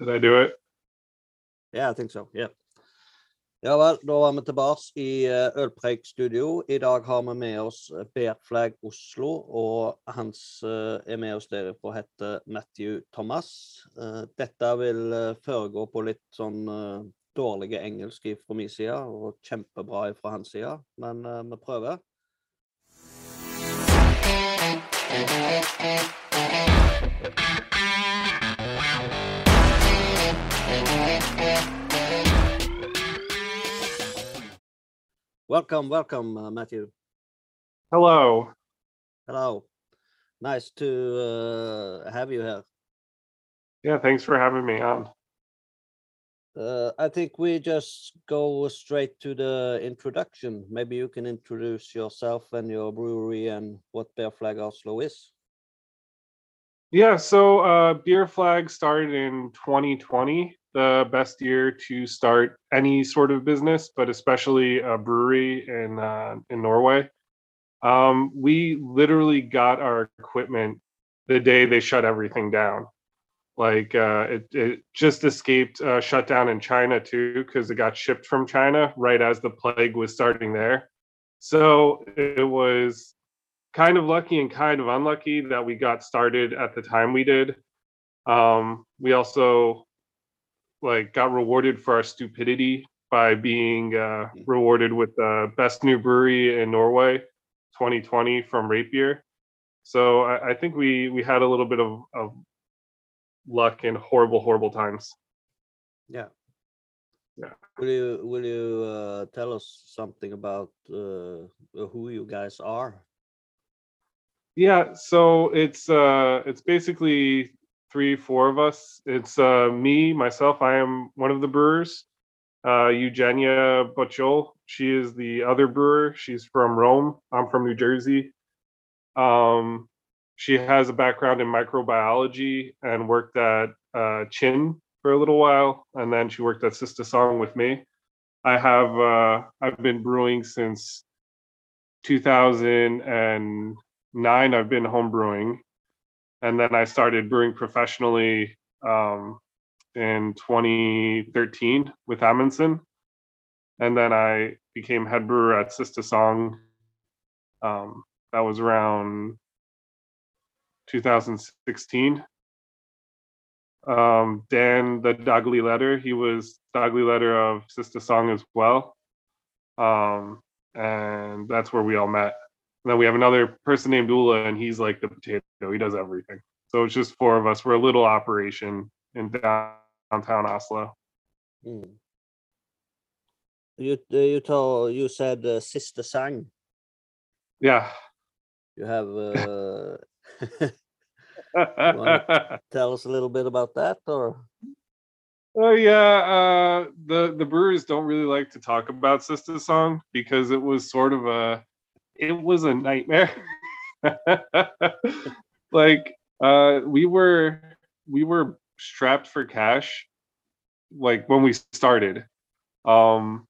I do it? Yeah, I think so. Yeah. Ja vel, da var vi tilbake i eh, Ølpreik studio. I dag har vi med oss Bert Flagg Oslo, og hans eh, er med oss derifra heter Matthew Thomas. Eh, Dette vil eh, foregå på litt sånn eh, dårlige engelsk fra min side, og kjempebra fra hans side, men eh, vi prøver. Welcome, welcome, uh, Matthew. Hello. Hello. Nice to uh, have you here. Yeah, thanks for having me on. Uh, I think we just go straight to the introduction. Maybe you can introduce yourself and your brewery and what Beer Flag Oslo is. Yeah, so uh, Beer Flag started in 2020, the best year to start any sort of business, but especially a brewery in uh, in Norway. Um, we literally got our equipment the day they shut everything down. Like uh, it, it just escaped uh, shutdown in China too, because it got shipped from China right as the plague was starting there. So it was kind of lucky and kind of unlucky that we got started at the time we did. Um, we also like got rewarded for our stupidity by being uh, rewarded with the best new brewery in Norway 2020 from RateBeer. So I, I think we we had a little bit of, of luck in horrible horrible times. Yeah. Yeah. Will you will you uh, tell us something about uh, who you guys are? Yeah, so it's uh it's basically three, four of us. It's uh me, myself, I am one of the brewers. Uh Eugenia Bocciol, she is the other brewer. She's from Rome. I'm from New Jersey. Um she has a background in microbiology and worked at uh Kinn for a little while and then she worked at Sister Song with me. I have uh I've been brewing since 2009 I've been home brewing and then I started brewing professionally um, in 2013 with Amundsen, and then I became head brewer at Sister Song. Um, that was around 2016. Um, Dan, the daglig leder, he was daglig leder of Sister Song as well, um, and that's where we all met. And then we have another person named Ula, and he's like the potato. He does everything. So it's just four of us. We're a little operation in downtown Oslo. Mm. You uh, you told you said uh, Sister Sang. Yeah. You have uh, wanna- tell us a little bit about that, or Oh yeah, uh, the the brewers don't really like to talk about Sister Song because it was sort of a, it was a nightmare. like uh, we were we were strapped for cash, like when we started. Um,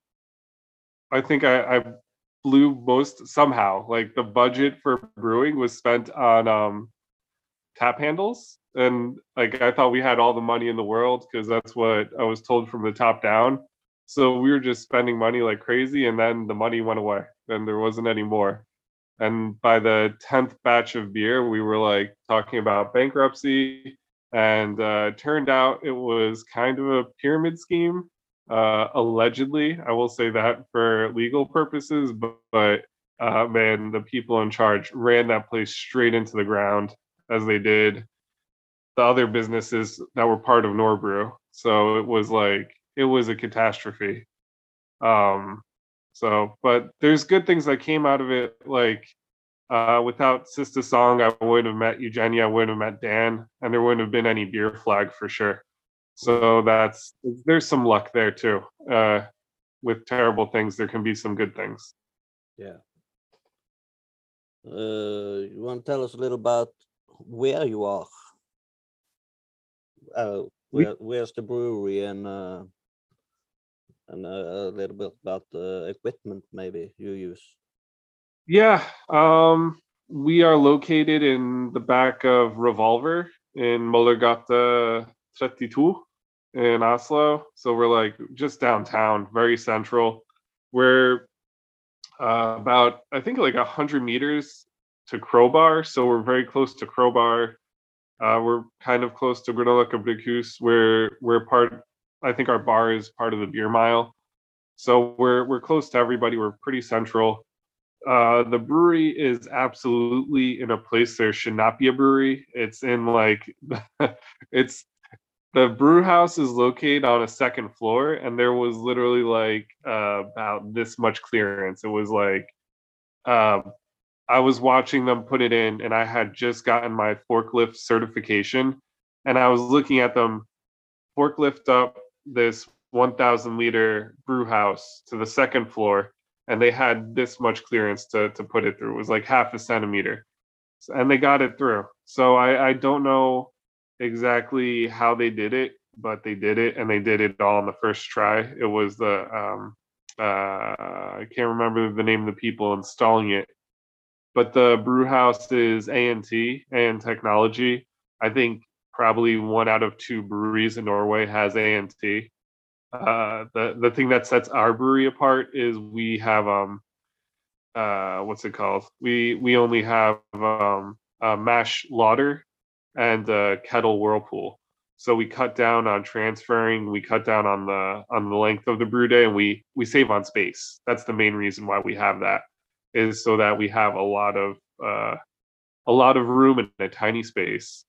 I think I, I blew most somehow. Like the budget for brewing was spent on um, tap handles, and like I thought we had all the money in the world because that's what I was told from the top down. So we were just spending money like crazy, and then the money went away, and there wasn't any more. And by the tenth batch of beer, we were like talking about bankruptcy, and uh, turned out it was kind of a pyramid scheme uh, allegedly. I will say that for legal purposes, but, but uh, man, the people in charge ran that place straight into the ground as they did the other businesses that were part of Norbrew. So it was like it was a catastrophe. Um, so, but there's good things that came out of it. Like uh, without Sister Song, I wouldn't have met Eugenia, I wouldn't have met Dan, and there wouldn't have been any beer flag for sure. So that's there's some luck there too. Uh, with terrible things, there can be some good things. yeah. Uh, you want to tell us a little about where you are? Uh, where, where's the brewery and uh, and uh, a little bit about the equipment maybe you use. Yeah, um, we are located in the back of Revolver in Møllergata 32. in Oslo. So we're like just downtown, very central. We're uh, about I think like a hundred meters to Crowbar, so we're very close to Crowbar. Uh, we're kind of close to Granola Cabricus. We're part. I think our bar is part of the beer mile, so we're we're close to everybody. We're pretty central. Uh, the brewery is absolutely in a place there should not be a brewery. It's in like it's the brew house is located on a second floor, and there was literally like uh, about this much clearance. It was like um, I was watching them put it in, and I had just gotten my forklift certification, and I was looking at them forklift up this 1,000 liter brew house to the second floor, and they had this much clearance to to put it through. It was like half a centimeter, and they got it through. So I I don't know exactly how they did it, but they did it, and they did it all on the first try. It was the um uh I can't remember the name of the people installing it but the brew house is ANT, and Technology. I think probably one out of two breweries in Norway has ANT. Uh, the the thing that sets our brewery apart is we have um uh what's it called? We we only have um a mash lauter and a kettle whirlpool. So we cut down on transferring, we cut down on the on the length of the brew day and we we save on space. That's the main reason why we have that is so that we have a lot of uh, a lot of room in a tiny space.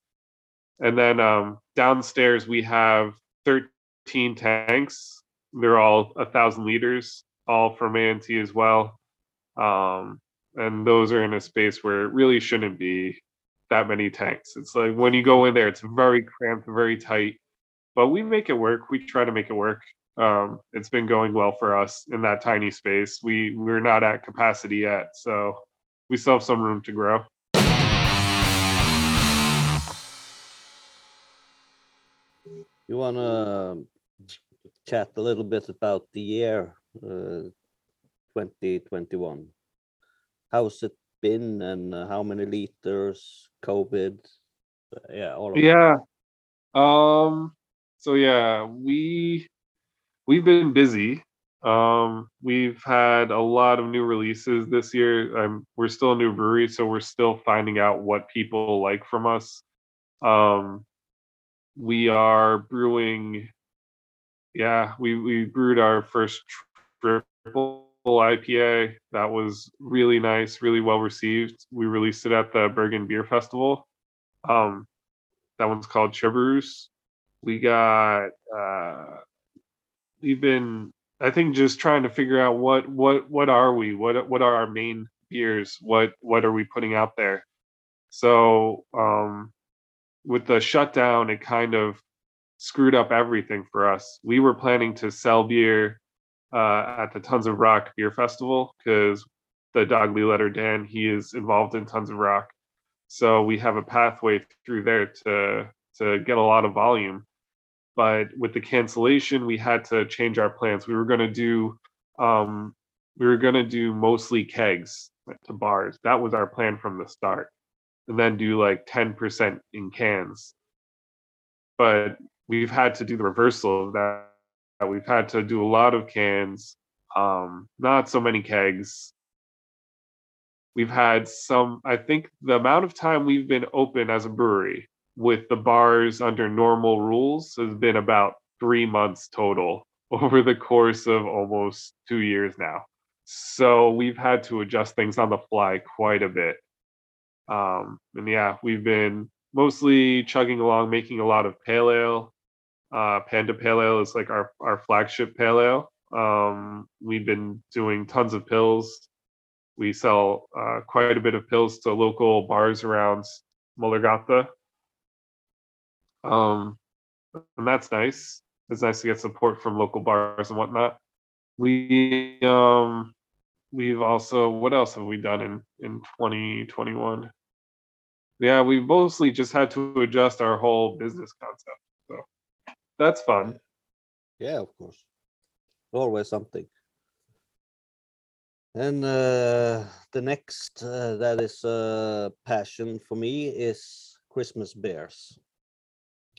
And then um, downstairs we have 13 tanks. They're all a thousand liters, all from ANT as well. Um, and those are in a space where it really shouldn't be that many tanks. It's like when you go in there, it's very cramped, very tight. But we make it work. We try to make it work um, it's been going well for us in that tiny space. We we're not at capacity yet, so we still have some room to grow. You want to chat a little bit about the year uh, 2021? How's it been, and uh, how many liters? COVID, uh, yeah, all of yeah. Um. So yeah, we we've been busy. Um, we've had a lot of new releases this year. Um, we're still a new brewery, so we're still finding out what people like from us. Um, we are brewing. Yeah, we we brewed our first triple IPA. That was really nice, really well received. We released it at the Bergen Beer Festival. Um, that one's called Chibberus. We got uh, we've been I think just trying to figure out what what what are we? What what are our main beers? What what are we putting out there? So um with the shutdown it kind of screwed up everything for us. We were planning to sell beer uh, at the Tons of Rock Beer Festival because the Daglig Leder Dan he is involved in Tons of Rock, so we have a pathway through there to to get a lot of volume. But with the cancellation we had to change our plans. We were going to do um, we were going to do mostly kegs to bars. That was our plan from the start and then do like 10% in cans but we've had to do the reversal of that we've had to do a lot of cans um, not so many kegs we've had some i think the amount of time we've been open as a brewery with the bars under normal rules has been about three months total over the course of almost two years now. So we've had to adjust things on the fly quite a bit. Um, and yeah, we've been mostly chugging along, making a lot of pale ale. Uh, Panda Pale Ale is like our, our flagship pale ale. Um, we've been doing tons of pils. We sell uh, quite a bit of pils to local bars around Møllergata um, and that's nice. It's nice to get support from local bars and whatnot. We um we've also what else have we done in in 2021? Yeah, we mostly just had to adjust our whole business concept. So that's fun. Yeah, of course. Always something. And uh, the next uh, that is a uh, passion for me is Christmas bears.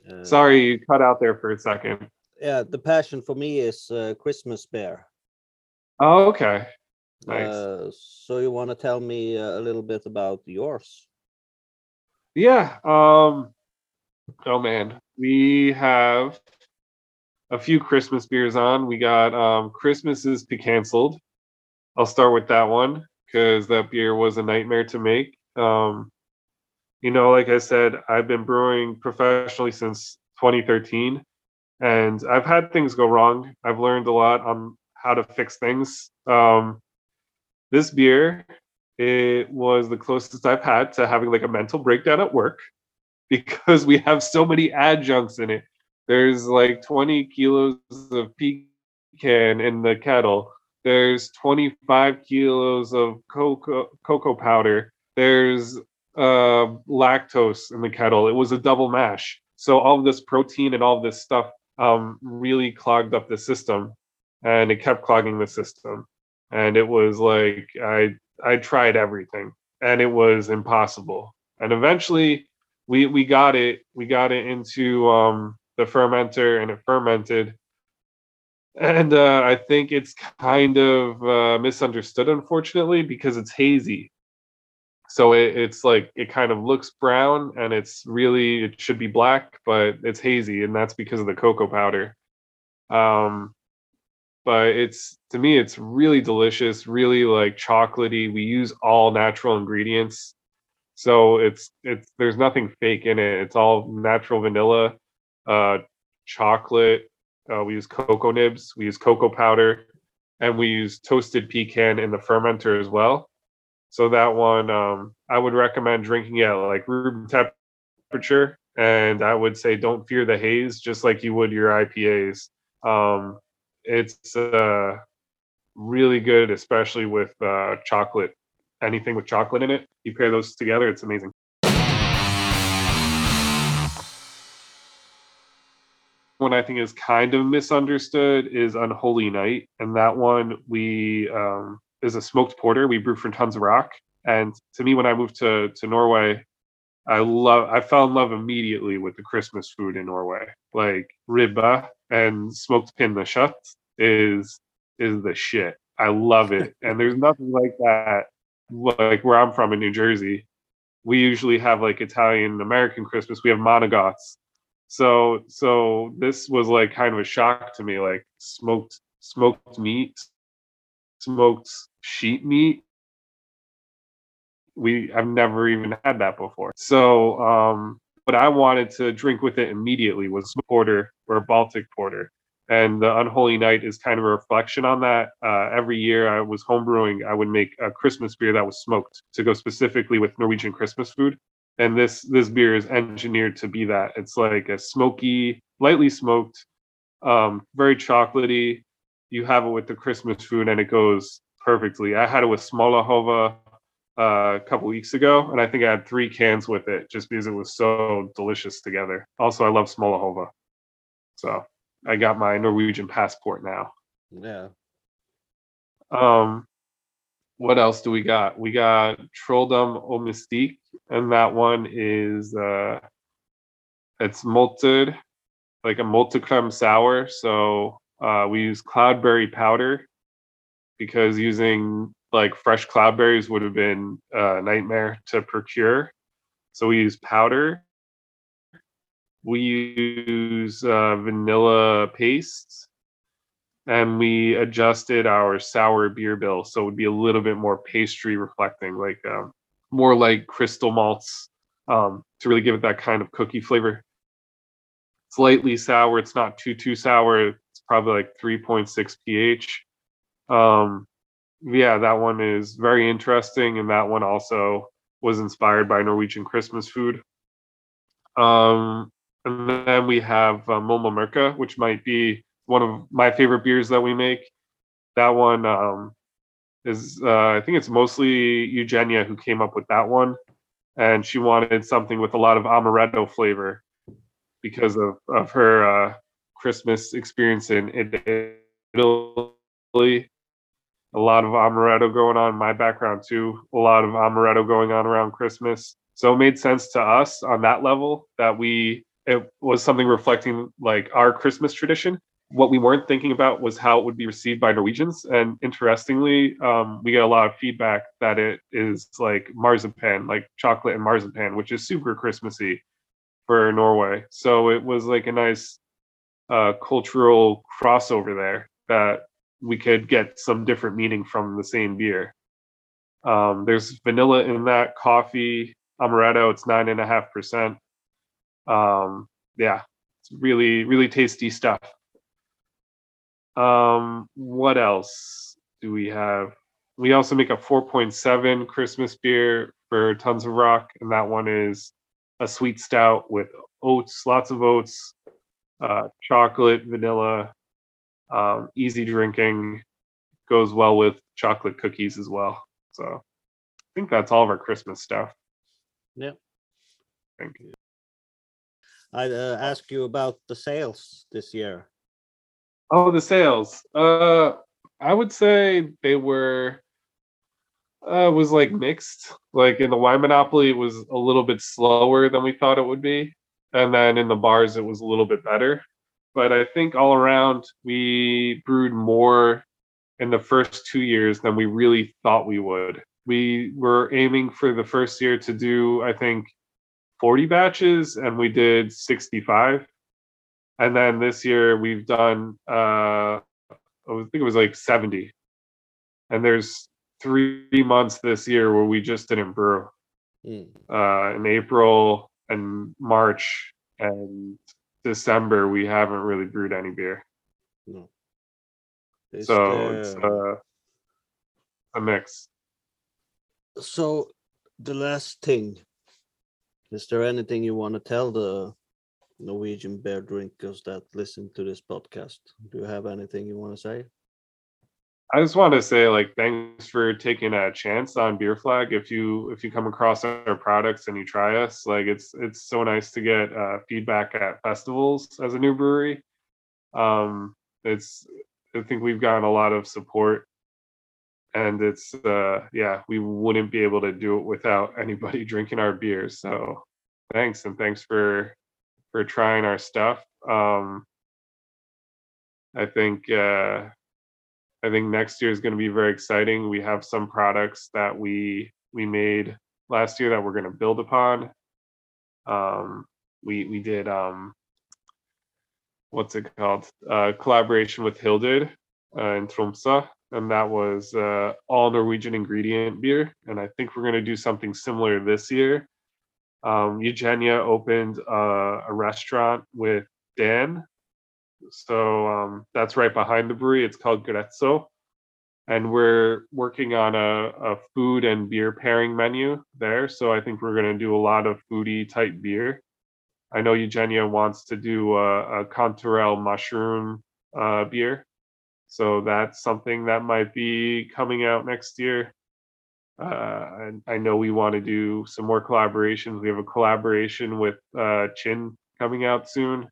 Uh, Sorry, you cut out there for a second. Yeah, the passion for me is uh, Christmas bear. Oh, okay. Nice. Uh, so you want to tell me a little bit about yours? Yeah. Um. Oh man, we have a few Christmas beers on. We got um Christmas is canceled. I'll start with that one because that beer was a nightmare to make. Um, you know, like I said, I've been brewing professionally since 2013, and I've had things go wrong. I've learned a lot on how to fix things. Um, this beer, it was the closest I've had to having like a mental breakdown at work because we have so many adjuncts in it. There's like 20 kilos of pecan in the kettle. There's 25 kilos of cocoa cocoa powder. There's uh, lactose in the kettle. It was a double mash. So all of this protein and all of this stuff um, really clogged up the system, and it kept clogging the system. And it was like I I tried everything, and it was impossible. And eventually, we we got it we got it into um, the fermenter, and it fermented. And uh, I think it's kind of uh, misunderstood, unfortunately, because it's hazy so it, it's like it kind of looks brown and it's really it should be black but it's hazy and that's because of the cocoa powder um but it's to me it's really delicious really like chocolatey. We use all natural ingredients. So it's it's there's nothing fake in it. It's all natural vanilla uh chocolate. Uh, we use cocoa nibs. We use cocoa powder. And we use toasted pecan in the fermenter as well. So that one, um, I would recommend drinking it at like room temperature, and I would say don't fear the haze, just like you would your IPAs. Um, it's uh, really good, especially with uh, chocolate. Anything with chocolate in it, you pair those together, it's amazing. One I think is kind of misunderstood is Unholy Night, and that one we um, is a smoked porter we brew from Tons of Rock. And to me, when I moved to to Norway, I love I fell in love immediately with the Christmas food in Norway. Like ribba and smoked pinnekjøtt is is the shit. I love it. and there's nothing like that like where I'm from in New Jersey. We usually have like Italian American Christmas. We have monogots. So so this was like kind of a shock to me, like smoked smoked meat, smoked sheep meat. We I've never even had that before. So um what I wanted to drink with it immediately was porter or Baltic porter. And the Unholy Night is kind of a reflection on that. Uh, every year I was homebrewing, I would make a Christmas beer that was smoked to go specifically with Norwegian Christmas food. And this this beer is engineered to be that. It's like a smoky, lightly smoked, um, very chocolatey. You have it with the Christmas food, and it goes perfectly. I had it with Smalahove uh, a couple weeks ago, and I think I had three cans with it just because it was so delicious together. Also, I love Smalahove, so I got my Norwegian passport now. Yeah. Um, what else do we got? We got Trolldom o Mystique, and that one is uh, it's malted, like a multicreme sour. So uh, we use cloudberry powder because using like fresh cloudberries would have been a nightmare to procure. So we use powder. We use uh, vanilla paste, and we adjusted our sour beer bill so it would be a little bit more pastry reflecting, like um, more like crystal malts um, to really give it that kind of cookie flavor. Slightly sour. It's not too too sour. It's probably like 3.6 pH. Um, yeah, that one is very interesting, and that one also was inspired by Norwegian Christmas food. Um, and then we have uh, Molma which might be one of my favorite beers that we make. That one um, is, uh, I think it's mostly Eugenia who came up with that one, and she wanted something with a lot of amaretto flavor because of of her uh, Christmas experience in Italy a lot of amaretto going on. In my background too, a lot of amaretto going on around Christmas. So it made sense to us on that level that we it was something reflecting like our Christmas tradition. What we weren't thinking about was how it would be received by Norwegians. And interestingly, um, we get a lot of feedback that it is like marzipan, like chocolate and marzipan, which is super Christmassy for Norway. So it was like a nice uh, cultural crossover there that we could get some different meaning from the same beer. Um, there's vanilla in that coffee amaretto. It's nine and a half percent. Um, yeah, it's really really tasty stuff. Um, what else do we have? We also make a 4.7 Christmas beer for Tons of Rock, and that one is a sweet stout with oats, lots of oats, uh, chocolate, vanilla, um, easy drinking, goes well with chocolate cookies as well. So I think that's all of our Christmas stuff. Yeah. Thank you. I uh, ask you about the sales this year. Oh, the sales. Uh, I would say they were uh was like mixed. Like in the wine monopoly, it was a little bit slower than we thought it would be, and then in the bars, it was a little bit better. But I think all around, we brewed more in the first two years than we really thought we would. We were aiming for the first year to do, I think, 40 batches, and we did 65. And then this year we've done, uh, I think it was like 70. And there's three months this year where we just didn't brew. Mm. Uh, in April and March and December, we haven't really brewed any beer. No. Is so it's uh, a mix. So the last thing, is there anything you want to tell the Norwegian beer drinkers that listen to this podcast? Do you have anything you want to say? I just want to say like thanks for taking a chance on Beer Flag. If you if you come across our products and you try us, like it's it's so nice to get uh, feedback at festivals as a new brewery. Um, it's I think we've gotten a lot of support, and it's uh, yeah we wouldn't be able to do it without anybody drinking our beers. So thanks and thanks for for trying our stuff. Um, I think. Uh, I think next year is going to be very exciting. We have some products that we we made last year that we're going to build upon. Um, we we did um, what's it called? Uh, collaboration with Hilded uh, in Tromsø, and that was uh, all Norwegian ingredient beer. And I think we're going to do something similar this year. Um, Eugenia opened uh, a restaurant with Dan so um, that's right behind the brewery. It's called Grezzo. And we're working on a, a food and beer pairing menu there. So I think we're going to do a lot of foodie type beer. I know Eugenia wants to do a, a Cantarell mushroom uh, beer. So that's something that might be coming out next year. Uh, and I know we want to do some more collaborations. We have a collaboration with uh, Kinn coming out soon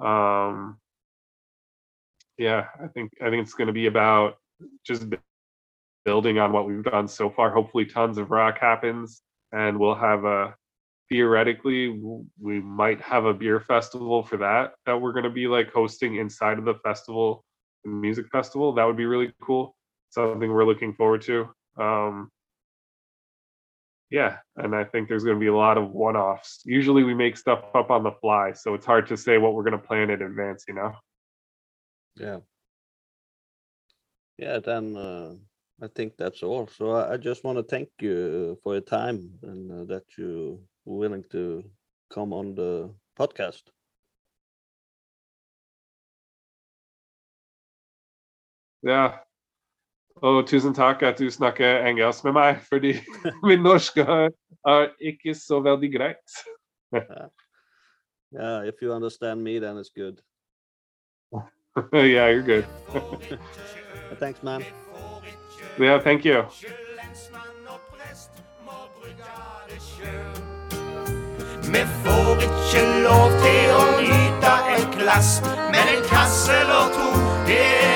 um yeah i think i think it's going to be about just building on what we've done so far. Hopefully tons of rock happens and we'll have a theoretically we might have a beer festival for that that we're going to be like hosting inside of the festival the music festival. That would be really cool. Something we're looking forward to. Um yeah, and I think there's going to be a lot of one-offs. Usually we make stuff up on the fly, so it's hard to say what we're going to plan in advance, you know. Yeah. Yeah, then uh, I think that's all. So I, I just want to thank you for your time and uh, that you were willing to come on the podcast. Ja. Og tusen takk at du snakker engelsk med meg, fordi min norsk er ikke så veldig greit. Yeah, if you understand me, then it's good. yeah, you're good. Thanks, man. Yeah, thank you. Vi får ikke lov til å nyte et glass, men en kasse eller to, det er